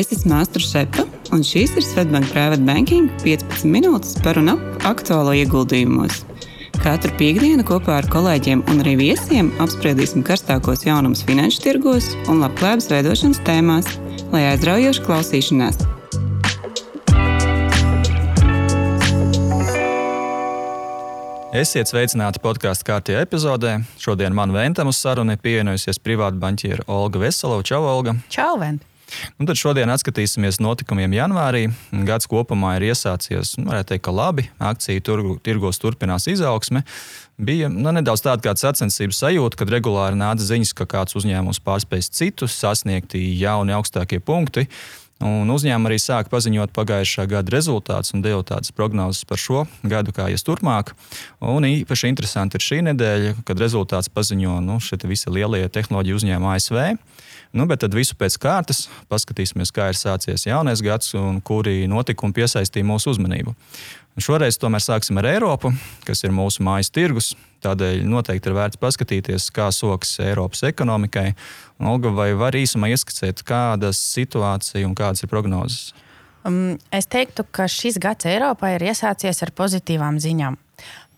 Es esmu Māstra Šepa, un šīs ir Svetbank Private Banking 15 minūtes par un ap aktuālo ieguldījumos. Katru piekdienu kopā ar kolēģiem un arī viesiem apspriedīsim karstākos jaunumus finanšu tirgos un labklājības veidošanas tēmās, lai aizraujoši klausīšanās. Esiet sveicināti podkāstu kārtījā epizodē. Šodien man ventam uz sarunu ir pievienojusies privāta banķiera Olga Veselova. Čau, Olga! Čau, Vent! Nu, tad šodien atskatīsimies notikumiem janvārī. Gads kopumā ir iesācies, nu, varētu teikt, ka labi. Akciju turgu, tirgos turpinās izaugsme. Bija nu, nedaudz tāda kā sacensības sajūta, kad regulāri nāca ziņas, ka kāds uzņēmums pārspēs citus, sasniegti jauni augstākie punkti. Un uzņēmumi arī sāka paziņot pagājušā gada rezultātus un deva tādas prognozes par šo gadu, kā ies turpmāk. Un īpaši interesanti ir šī nedēļa, kad rezultāts paziņo nu, šie visi lielie tehnoloģiju uzņēmumi ASV. Nu, bet tad visu pēc kārtas paskatīsimies, kā ir sācies jaunais gads un kuri notikumi piesaistīja mūsu uzmanību. Šoreiz tomēr sāksim ar Eiropu, kas ir mūsu mājas tirgus. Tādēļ noteikti ir vērts paskatīties, kā sokas Eiropas ekonomikai. Olga, vai var īsumā ieskicēt, kāda situācija un kādas ir prognozes? Um, es teiktu, ka šis gads Eiropā ir iesācies ar pozitīvām ziņām.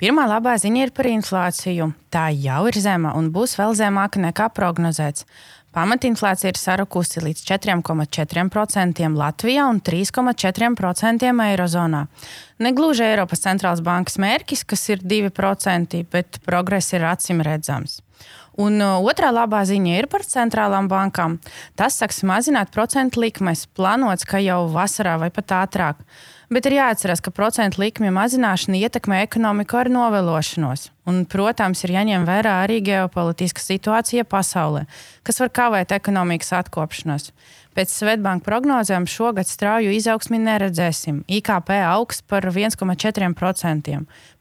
Pirmā labā ziņa ir par inflāciju. Tā jau ir zema un būs vēl zemāka nekā prognozēts. Pamatinflācija ir sarukusi līdz 4,4% Latvijā un 3,4% Eirozonā. Negluži Eiropas centrālās bankas mērķis, kas ir 2%, bet progress ir acīm redzams. Un uh, otrā labā ziņa ir par centrālām bankām. Tas sāks mazināt procentu likmes, plānots, ka jau vasarā vai pat ātrāk. Bet ir jāatcerās, ka procentu likmju mazināšana ietekmē ekonomiku ar novelošanos. Un, protams, ir jāņem vērā arī ģeopolitiska situācija pasaulē, kas var kavēt ekonomikas atkopšanos. Pēc Svetbanka prognozēm šogad strauju izaugsmi neredzēsim. IKP augs par 1,4%,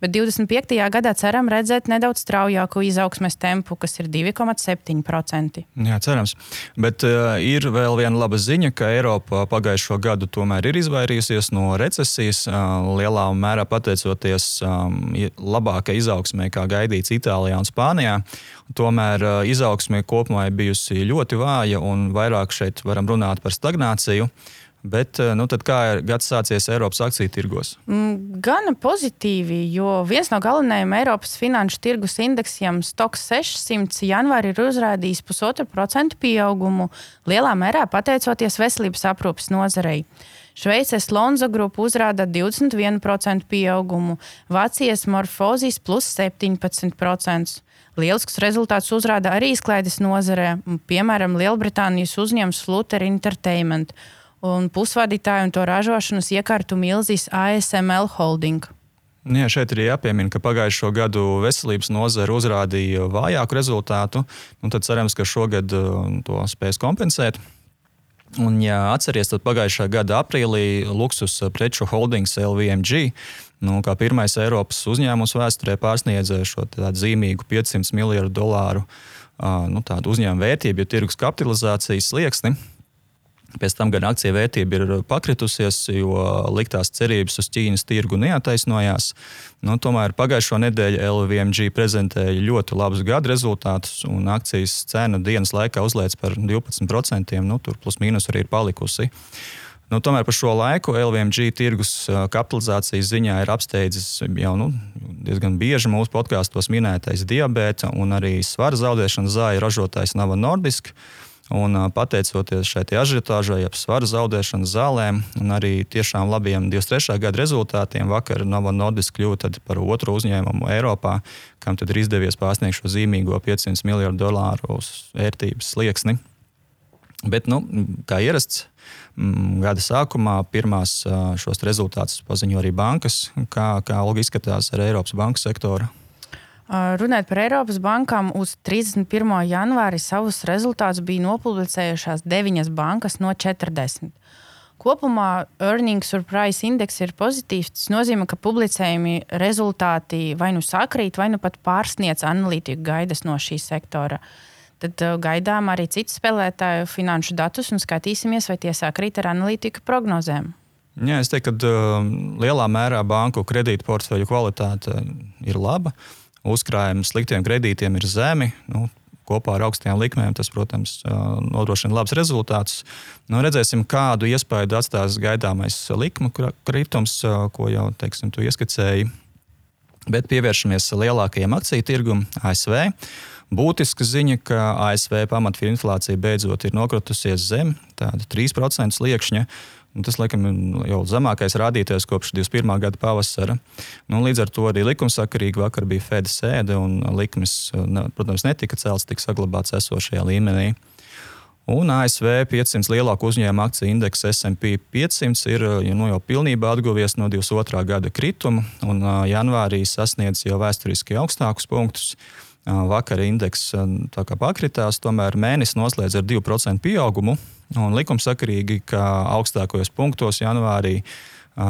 bet 25. gadā ceram redzēt nedaudz straujāku izaugsmes tempu, kas ir 2,7%. Jā, cerams. Bet uh, ir vēl viena laba ziņa, ka Eiropa pagājušo gadu tomēr ir izvairījusies no recesijas, uh, lielā mērā pateicoties um, labākai izaugsmai, kā gaidīts Itālijā un Spānijā. Tomēr uh, izaugsme kopumā ir bijusi ļoti vāja, un vairāk šeit varam runāt par stagnāciju. Bet uh, nu, kā ir gads sācies Eiropas akciju tirgos? Mm, gan pozitīvi, jo viens no galvenajiem Eiropas finanšu tirgus indeksiem, Stoks 600, janvārī ir uzrādījis pusotru procentu pieaugumu, lielā mērā pateicoties veselības aprūpes nozarei. Šveices Lonza grupa uzrāda 21% pieaugumu, Vācijas morfozijas plus 17%. Lielisks rezultāts uzrāda arī izklaides nozarē, piemēram, Lielbritānijas uzņēmums Flutter Entertainment un pusvadītāju un to ražošanas iekārtu milzīs ASML Holding. Jā, šeit ir jāpiemina, ka pagājušo gadu veselības nozare uzrādīja vājāku rezultātu. Nu, tad cerams, ka šogad uh, to spēs kompensēt. Un, ja atcerieties, tad pagājušā gada aprīlī Luksus preču holdings LVMG nu, kā pirmais Eiropas uzņēmums vēsturē pārsniedza šo zīmīgu 500 miljardu dolāru nu, uzņēmuma vērtību, jo tirgus kapitalizācijas slieksni. Pēc tam gan akciju vērtība ir pakritusies, jo liktās cerības uz Ķīnas tirgu neataisnojās. Nu, tomēr pagājušo nedēļu LVMG prezentēja ļoti labus gada rezultātus, un akcijas cena dienas laikā uzlēca par 12%. Nu, tur plus mīnus arī ir palikusi. Uh, Nu, tomēr par šo laiku LVMG tirgus kapitalizācijas ziņā ir apsteidzis jau nu, diezgan bieži mūsu podkāstos minētais diabēta un arī svara zaudēšanas zāļu ražotājs Nava Nordisk. Un, pateicoties šai ažiotāžai, ap svara zaudēšanas zālēm un arī tiešām labiem 23. gada rezultātiem, vakar Nova Nordisk kļuva par otro uzņēmumu Eiropā, kam ir izdevies pārsniegt šo zīmīgo 500 miljardu dolāru vērtības slieksni. Bet, nu, kā ierasts, Mm, gada sākumā pirmās šos rezultātus paziņo arī bankas. Kā, kā Olga izskatās ar Eiropas banku sektoru? Runājot par Eiropas bankām, uz 31. janvāri savus rezultātus bija nopublicējušās 9 bankas no 40. Kopumā earnings surprise indeks ir pozitīvs. Tas nozīmē, ka publicējumi rezultāti vai nu sakrīt, vai nu pat pārsniedz analītiku gaidas no šī sektora. Uh, Tad uh, gaidām arī citu spēlētāju finanšu datus un skatīsimies, vai tie sakrīt ar analītiku prognozēm. Jā, es teiktu, ka uh, lielā mērā banku kredītu portfeļu kvalitāte ir laba. Uzkrājumi sliktiem kredītiem ir zemi. Nu, kopā ar augstajām likmēm tas, protams, nodrošina labus rezultātus. Nu, redzēsim, kādu iespēju atstās gaidāmais likuma kritums, ko jau teiksim, ieskicēji. Bet pievēršamies lielākajiem akciju tirgumam, ASV. Būtiska ziņa, ka ASV pamatinflācija beidzot ir nokritusies zem 3% sliekšņa. Un tas, laikam, ir jau zemākais rādītājs kopš 21. gada pavasara. Nu, līdz ar to arī likumsakarīgi vakar bija Fed sēde, un likmes, protams, netika celts, tika saglabāts esošajā līmenī. Un ASV 500 lielāko uzņēmumu akciju indeks SP 500 ir nu, jau pilnībā atguvies no 22. gada krituma, un janvārī sasniedz jau vēsturiski augstākus punktus. Vakar indeks pakritās, tomēr mēnesis noslēdz ar 2% pieaugumu. Likumsakarīgi, ka augstākajos punktos janvārī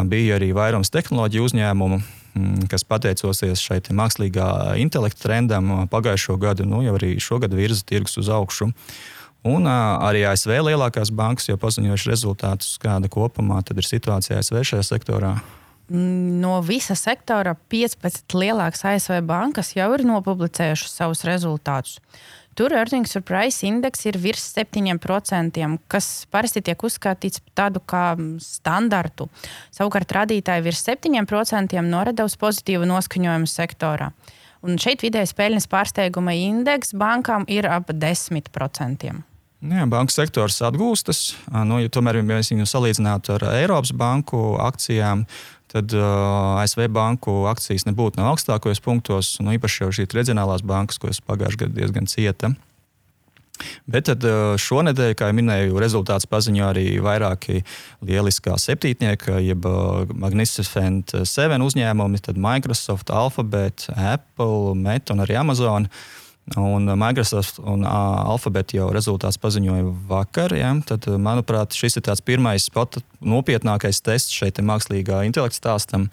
bija arī vairums tehnoloģiju uzņēmumu, kas pateicoties šai mākslīgā intelekta trendam, pagājušo gadu, nu jau arī šogad virza tirgus uz augšu. Un arī ASV lielākās bankas jau paziņojuši rezultātus, kāda kopumā ir situācija ASV šajā sektorā. No visa sektora 15 lielākas ASV bankas jau ir nopublicējušas savus rezultātus. Tur earnings per price indeks ir virs 7%, kas parasti tiek uzskatīts par tādu kā standartu. Savukārt rādītāji virs 7% norada uz pozitīvu noskaņojumu sektorā. Un šeit vidējais peļņas pārsteiguma indeks bankām ir ap 10%. Nu jā, banku sektors atgūstas. Nu, ja tomēr, ja mēs viņu salīdzinātu ar Eiropas banku akcijām, tad uh, ASV banku akcijas nebūtu no augstākajos punktos, nu, īpaši jau šīs reģionālās bankas, kuras pagājušajā gadā diezgan cieta. Bet tad šonadēļ, kā jau minēju, rezultāts paziņo arī vairāki lieliskā septītnieka, jeb Magnificent Seven uzņēmumi, tad Microsoft, Alphabet, Apple, Meta un arī Amazon. Uh, Un Microsoft un Alphabet jau rezultāts paziņoja vakar. Ja? Tad, manuprāt, šis ir tāds pirmais pat nopietnākais tests šeit mākslīgā intelekta stāstam.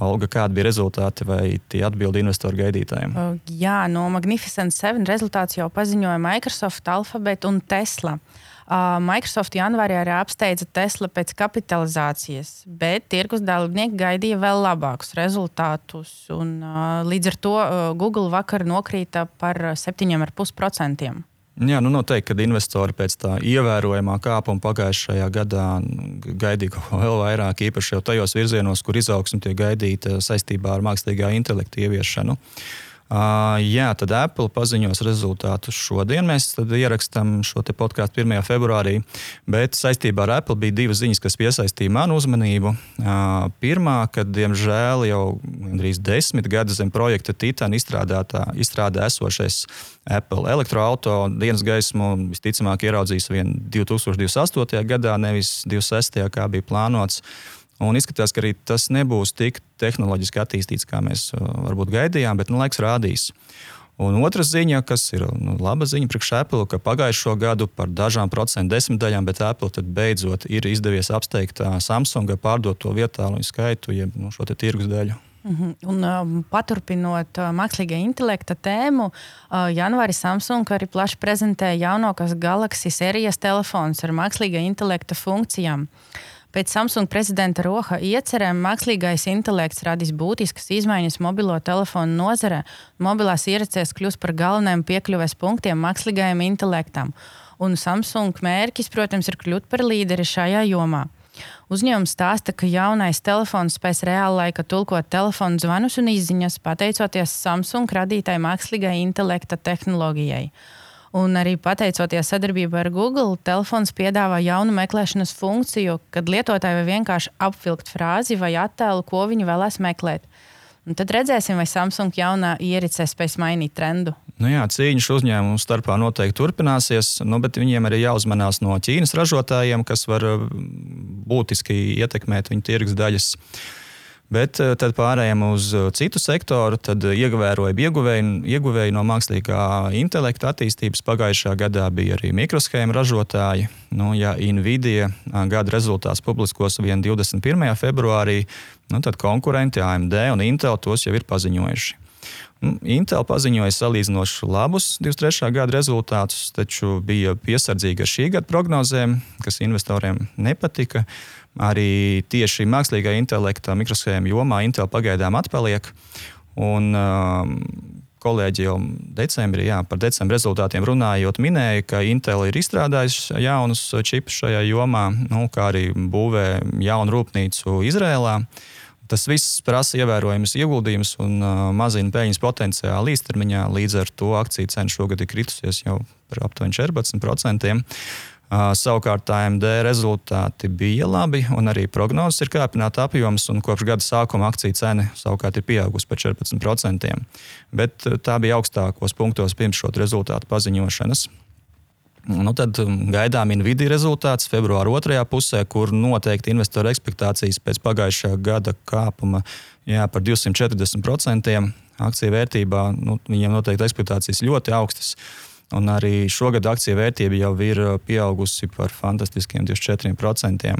Olga, kādi bija rezultāti vai tie atbildi investoru gaidītājiem? Jā, no Magnificent Seven rezultāts jau paziņoja Microsoft, Alphabet un Tesla. Uh, Microsoft janvārī arī apsteidza Tesla pēc kapitalizācijas, bet tirgus dalībnieki gaidīja vēl labākus rezultātus. Un, līdz ar to Google vakar nokrīta par 7,5%. Jā, nu noteikti, kad investori pēc tā ievērojamā kāpuma pagājušajā gadā gaidīja kaut ko vēl vairāk, īpaši jau tajos virzienos, kur izaugsme tiek gaidīta saistībā ar mākslīgā intelekta ieviešanu. Uh, Uh, jā, tad Apple paziņos rezultātus šodien. Mēs ierakstām šo podkāstu 1. februārī, bet saistībā ar Apple bija divas ziņas, kas piesaistīja manu uzmanību. Uh, pirmā, ka diemžēl jau gandrīz desmit gadus zem projekta Titan izstrādā esošais Apple elektroautorāta dienas gaismu visticamāk ieraudzīs vien 2028. gadā, nevis 2026. kā bija plānots. Un izskatās, ka arī tas nebūs tik tehnoloģiski attīstīts, kā mēs uh, varbūt gaidījām, bet nu, laiks rādīs. Un otra ziņa, kas ir nu, laba ziņa priekš Apple, ka pagājušo gadu par dažām procentu desmitaļām, bet Apple beidzot ir izdevies apsteigt uh, Samsunga pārdoto vietālu skaitu, jeb nu, šo tirgus daļu. -huh. Un, um, paturpinot uh, mākslīgā intelekta tēmu, uh, janvārī Samsung arī plaši prezentēja jaunākās Galaxy sērijas telefonus ar mākslīgā intelekta funkcijām. Uh, Pēc Samsung prezidenta Roha iecerēm mākslīgais intelekts radīs būtiskas izmaiņas mobilo telefonu nozarē. Mobilās ierīces kļūs par galvenajiem piekļuves punktiem mākslīgajam intelektam. Un Samsung mērķis, protams, ir kļūt par līderi šajā jomā. Uzņēmums stāsta, ka jaunais telefons spēs reāla laika tulkot telefonu zvanus un izziņas, pateicoties Samsung radītai mākslīgai intelekta tehnoloģijai. Un arī pateicoties sadarbībai ar Google, telefons piedāvā jaunu meklēšanas funkciju, kad lietotāji var vienkārši apvilkt frāzi vai attēlu, ko viņi vēlēs meklēt. Un tad redzēsim, vai Samsung jaunā ierīce spēs mainīt trendu. Nu jā, cīņas uzņēmumu starpā noteikti turpināsies, nu, bet viņiem arī jāuzmanās no Ķīnas ražotājiem, kas var būtiski ietekmēt viņu tirgus daļas. Bet eh, tad pārējām uz eh, citu sektoru, tad ievērojami ieguvēji, ieguvēji no mākslīgā intelekta attīstības. Pagājušā gadā bija arī mikroshēmu ražotāji. Nu, ja Nvidia gada rezultāts publiskos vien 21. februārī, nu, tad konkurenti AMD un Intel tos jau ir paziņojuši. Nu, Intel paziņoja salīdzinoši labus 23. gada rezultātus, taču bija piesardzīga ar šī gada prognozēm, kas investoriem nepatika. Arī tieši mākslīgā intelekta mikroshēmu jomā Intel pagaidām atpaliek. Un, um, kolēģi jau decembrī jā, par decembra rezultātiem runājot, minēja, ka Intel ir izstrādājis jaunus čipus šajā jomā, nu, kā arī būvē jaunu rūpnīcu Izrēlā. Tas viss prasa ievērojamas ieguldījumus un uh, mazina peļņas potenciālu īstermiņā. Līdz ar to akciju cena šogad ir kritusies jau par aptuveni 14%. Uh, savukārt AMD rezultāti bija labi, un arī prognozes ir kāpināta apjoms, un kopš gada sākuma akciju cena savukārt ir pieaugusi par 14%. Bet uh, tā bija augstākos punktos pirms šo rezultātu paziņošanas. Nu, tad gaidām Nvidia rezultāts februāra otrajā pusē, kur noteikti investoru expectācijas pēc pagājušā gada kāpuma jā, par 240% akciju vērtībā. Nu, viņiem noteikti expectācijas ļoti augstas. Un arī šogad akciju vērtība jau ir uh, pieaugusi par fantastiskiem 24%.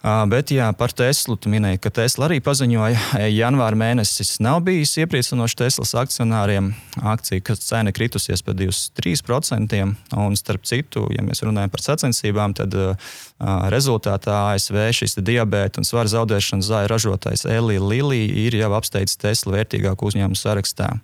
Uh, bet jā, par Teslu tu minēji, ka Tesla arī paziņoja, ka janvāra mēnesis nav bijis iepriecinošs Teslas akcionāriem. Akcija cena kritusies par 23%. Un starp citu, ja mēs runājam par sacensībām, tad uh, rezultātā ASV šis diabēta un svara zaudēšanas zāļu ražotājs Elija Lilija ir jau apsteidzis Tesla vērtīgāku uzņēmumu sarakstā.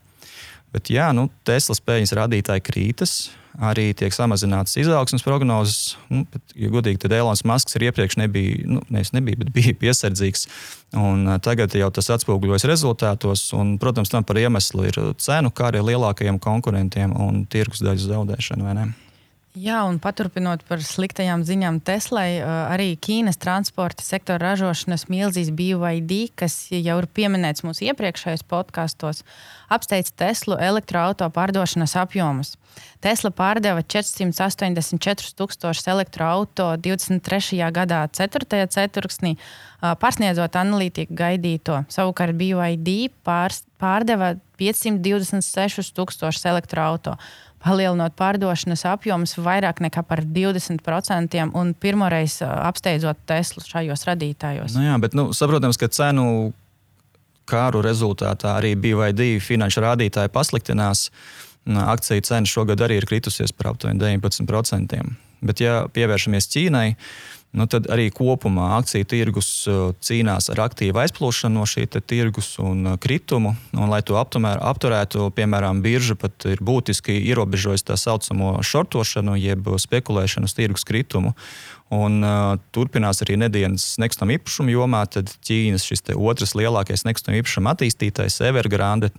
Bet jā, nu, Teslas peļņas rādītāji krītas, arī tiek samazinātas izaugsmas prognozes. Nu, bet, ja godīgi, tad Elonas Masks ir iepriekš nebija, nu, nevis nebija, bet bija piesardzīgs. Un, tagad jau tas atspoguļojas rezultātos, un, protams, tam par iemeslu ir cenu, kā arī lielākajiem konkurentiem un tirgus daļas zaudēšana. Jā, un paturpinot par sliktajām ziņām Teslai, arī Ķīnas transporta sektora ražošanas milzīs BYD, kas jau ir pieminēts mūsu iepriekšējos podkastos, apsteidz Teslu elektroautorātu pārdošanas apjomus. Tesla pārdeva 484 tūkstošus elektroautorātu 23. gadā, 4. ceturksnī, pārsniedzot analītiku gaidīto. Savukārt BYD pārdeva 526 tūkstošus elektroautorātu palielinot pārdošanas apjomus vairāk nekā par 20% un pirmoreiz apsteidzot Teslu šajos radītājos. Nu jā, bet nu, saprotams, ka cenu kāru rezultātā arī BYD finanšu rādītāji pasliktinās. Akciju cena šogad arī ir kritusies par aptuveni 19%. Bet, ja pievēršamies Ķīnai, nu, tad arī kopumā akciju tirgus uh, cīnās ar aktīvu aizplūšanu no šī tirgus un uh, kritumu. Un, lai to aptumēr, apturētu, piemēram, birža pat ir būtiski ierobežojusi tā saucamo šortošanu, jeb spekulēšanu uz tirgus kritumu. Un, uh, turpinās arī nedēļas nekustamā īpašuma jomā. Tad Ķīnas šis otrs lielākais nekustamā īpašuma attīstītājs, Evergrande,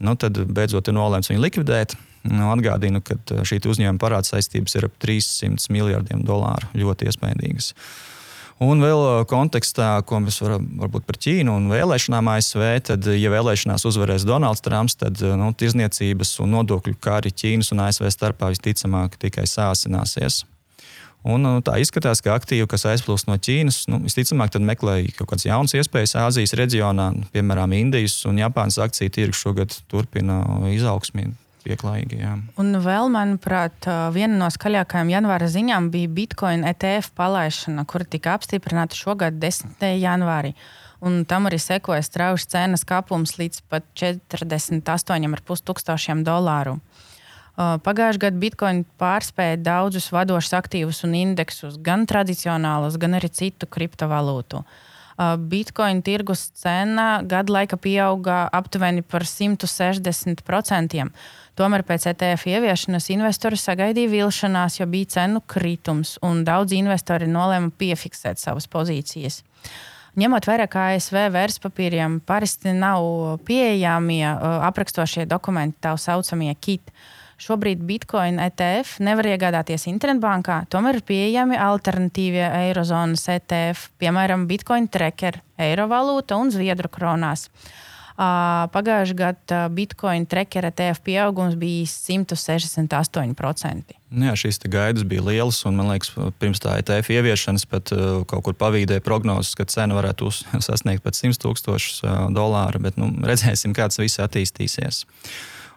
nu, beidzot ir nolēmts viņu likvidēt. Nu, atgādinu, ka uh, šī uzņēmuma parāda saistības ir ap 300 miljardiem dolāru. Ļoti iespaidīgas. Un vēl uh, kontekstā, ko mēs varam varbūt par Ķīnu un vēlēšanām ASV, tad, ja vēlēšanās uzvarēs Donalds Trumps, tad uh, nu, tirzniecības un nodokļu kā arī Ķīnas un ASV starpā visticamāk tikai sāsināsies. Un, tā izskatās, ka aktīvi, kas aizplūst no Ķīnas, nu, visticamāk, meklē kaut kādas jaunas iespējas Āzijas reģionā, piemēram, Indijas un Japānas akciju tirgus šogad turpina izaugsmīt pieklājīgi. Jā. Un vēl, manuprāt, viena no skaļākajām janvāra ziņām bija Bitcoin ETF palaišana, kura tika apstiprināta šogad 10. janvārī. Un tam arī sekoja strauji cenas kāpums līdz pat 48,5 tūkstošiem dolāru. Pagājušajā gadā Bitcoin pārspēja daudzus vadošus aktīvus un indeksus, gan tradicionālus, gan arī citu kriptovalūtu. Bitcoin tirgus cena gadu laika pieauga aptuveni par 160%. Tomēr pēc ETF ieviešanas investori sagaidīja vilšanās, jo bija cenu kritums, un daudzi investori nolēma piefiksēt savas pozīcijas. Ņemot vērā, ka ASV vērtspapīriem parasti nav pieejami aprakstošie dokumenti, tā saucamie kit. Šobrīd Bitcoin ETF nevar iegādāties internetbankā, tomēr ir pieejami alternatīvie Eirozonas ETF, piemēram, Bitcoin tracker, eiro valūta un zviedru kronās. Pagājušajā gadā Bitcoin tracker ETF pieaugums bija 168%. Nu jā, šīs gaidas bija lielas, un man liekas, pirms tā ETF ieviešanas pat kaut kur pavīdēja prognozes, ka cena varētu sasniegt pat 100 tūkstošus dolāru, bet nu, redzēsim, kā tas viss attīstīsies. Uh,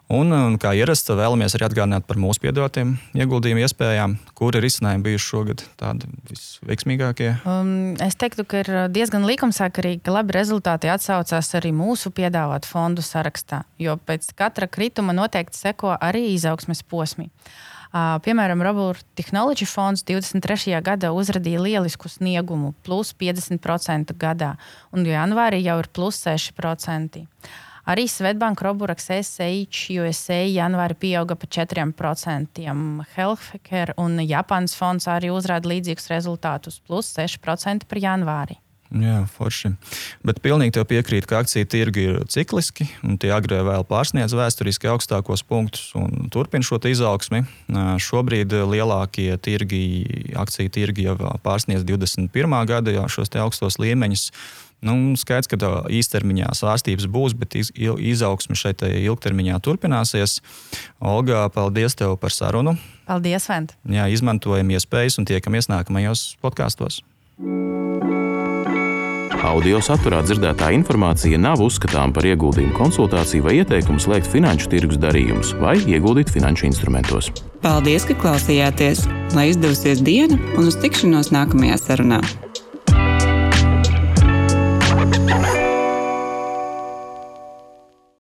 Un, un kā ierasts, vēlamies arī atgādināt par mūsu piedāvātiem ieguldījumu iespējām, kuri risinājumi bijuši šogad tādi visveiksmīgākie. Um, es teiktu, ka ir diezgan likumsakarīgi, ka labi rezultāti atsaucās arī mūsu piedāvātu fondu sarakstā, jo pēc katra krituma noteikti seko arī izaugsmes posmi. Uh, piemēram, Robert Technology fonds 23. gadā uzrādīja lielisku sniegumu, plus 50% gadā, un janvārī jau ir plus 6%. Arī Svetbank Roburaks SH USA janvāri pieauga par 4%. Healthcare un Japānas fonds arī uzrāda līdzīgus rezultātus, plus 6% par janvāri. Jā, forši. Bet pilnīgi tev piekrīt, ka akciju tirgi ir cikliski, un tie agrāk vēl pārsniedz vēsturiski augstākos punktus un turpina šo izaugsmi. Šobrīd lielākie tirgi, akciju tirgi jau pārsniedz 21. gada jau šos augstos līmeņus. Nu, skaidrs, ka īstermiņā svārstības būs, bet iz, izaugsme šeit ilgtermiņā turpināsies. Olga, paldies tev par sarunu. Paldies, Vent. Jā, izmantojam iespējas un tiekamies nākamajos podkāstos. Audio saturā dzirdētā informācija nav uzskatāms par ieguldījumu konsultāciju vai ieteikumu slēgt finanšu tirgus darījumus vai ieguldīt finanšu instrumentos. Paldies, ka klausījāties! Lai izdevusies diena un uz tikšanos nākamajā sarunā!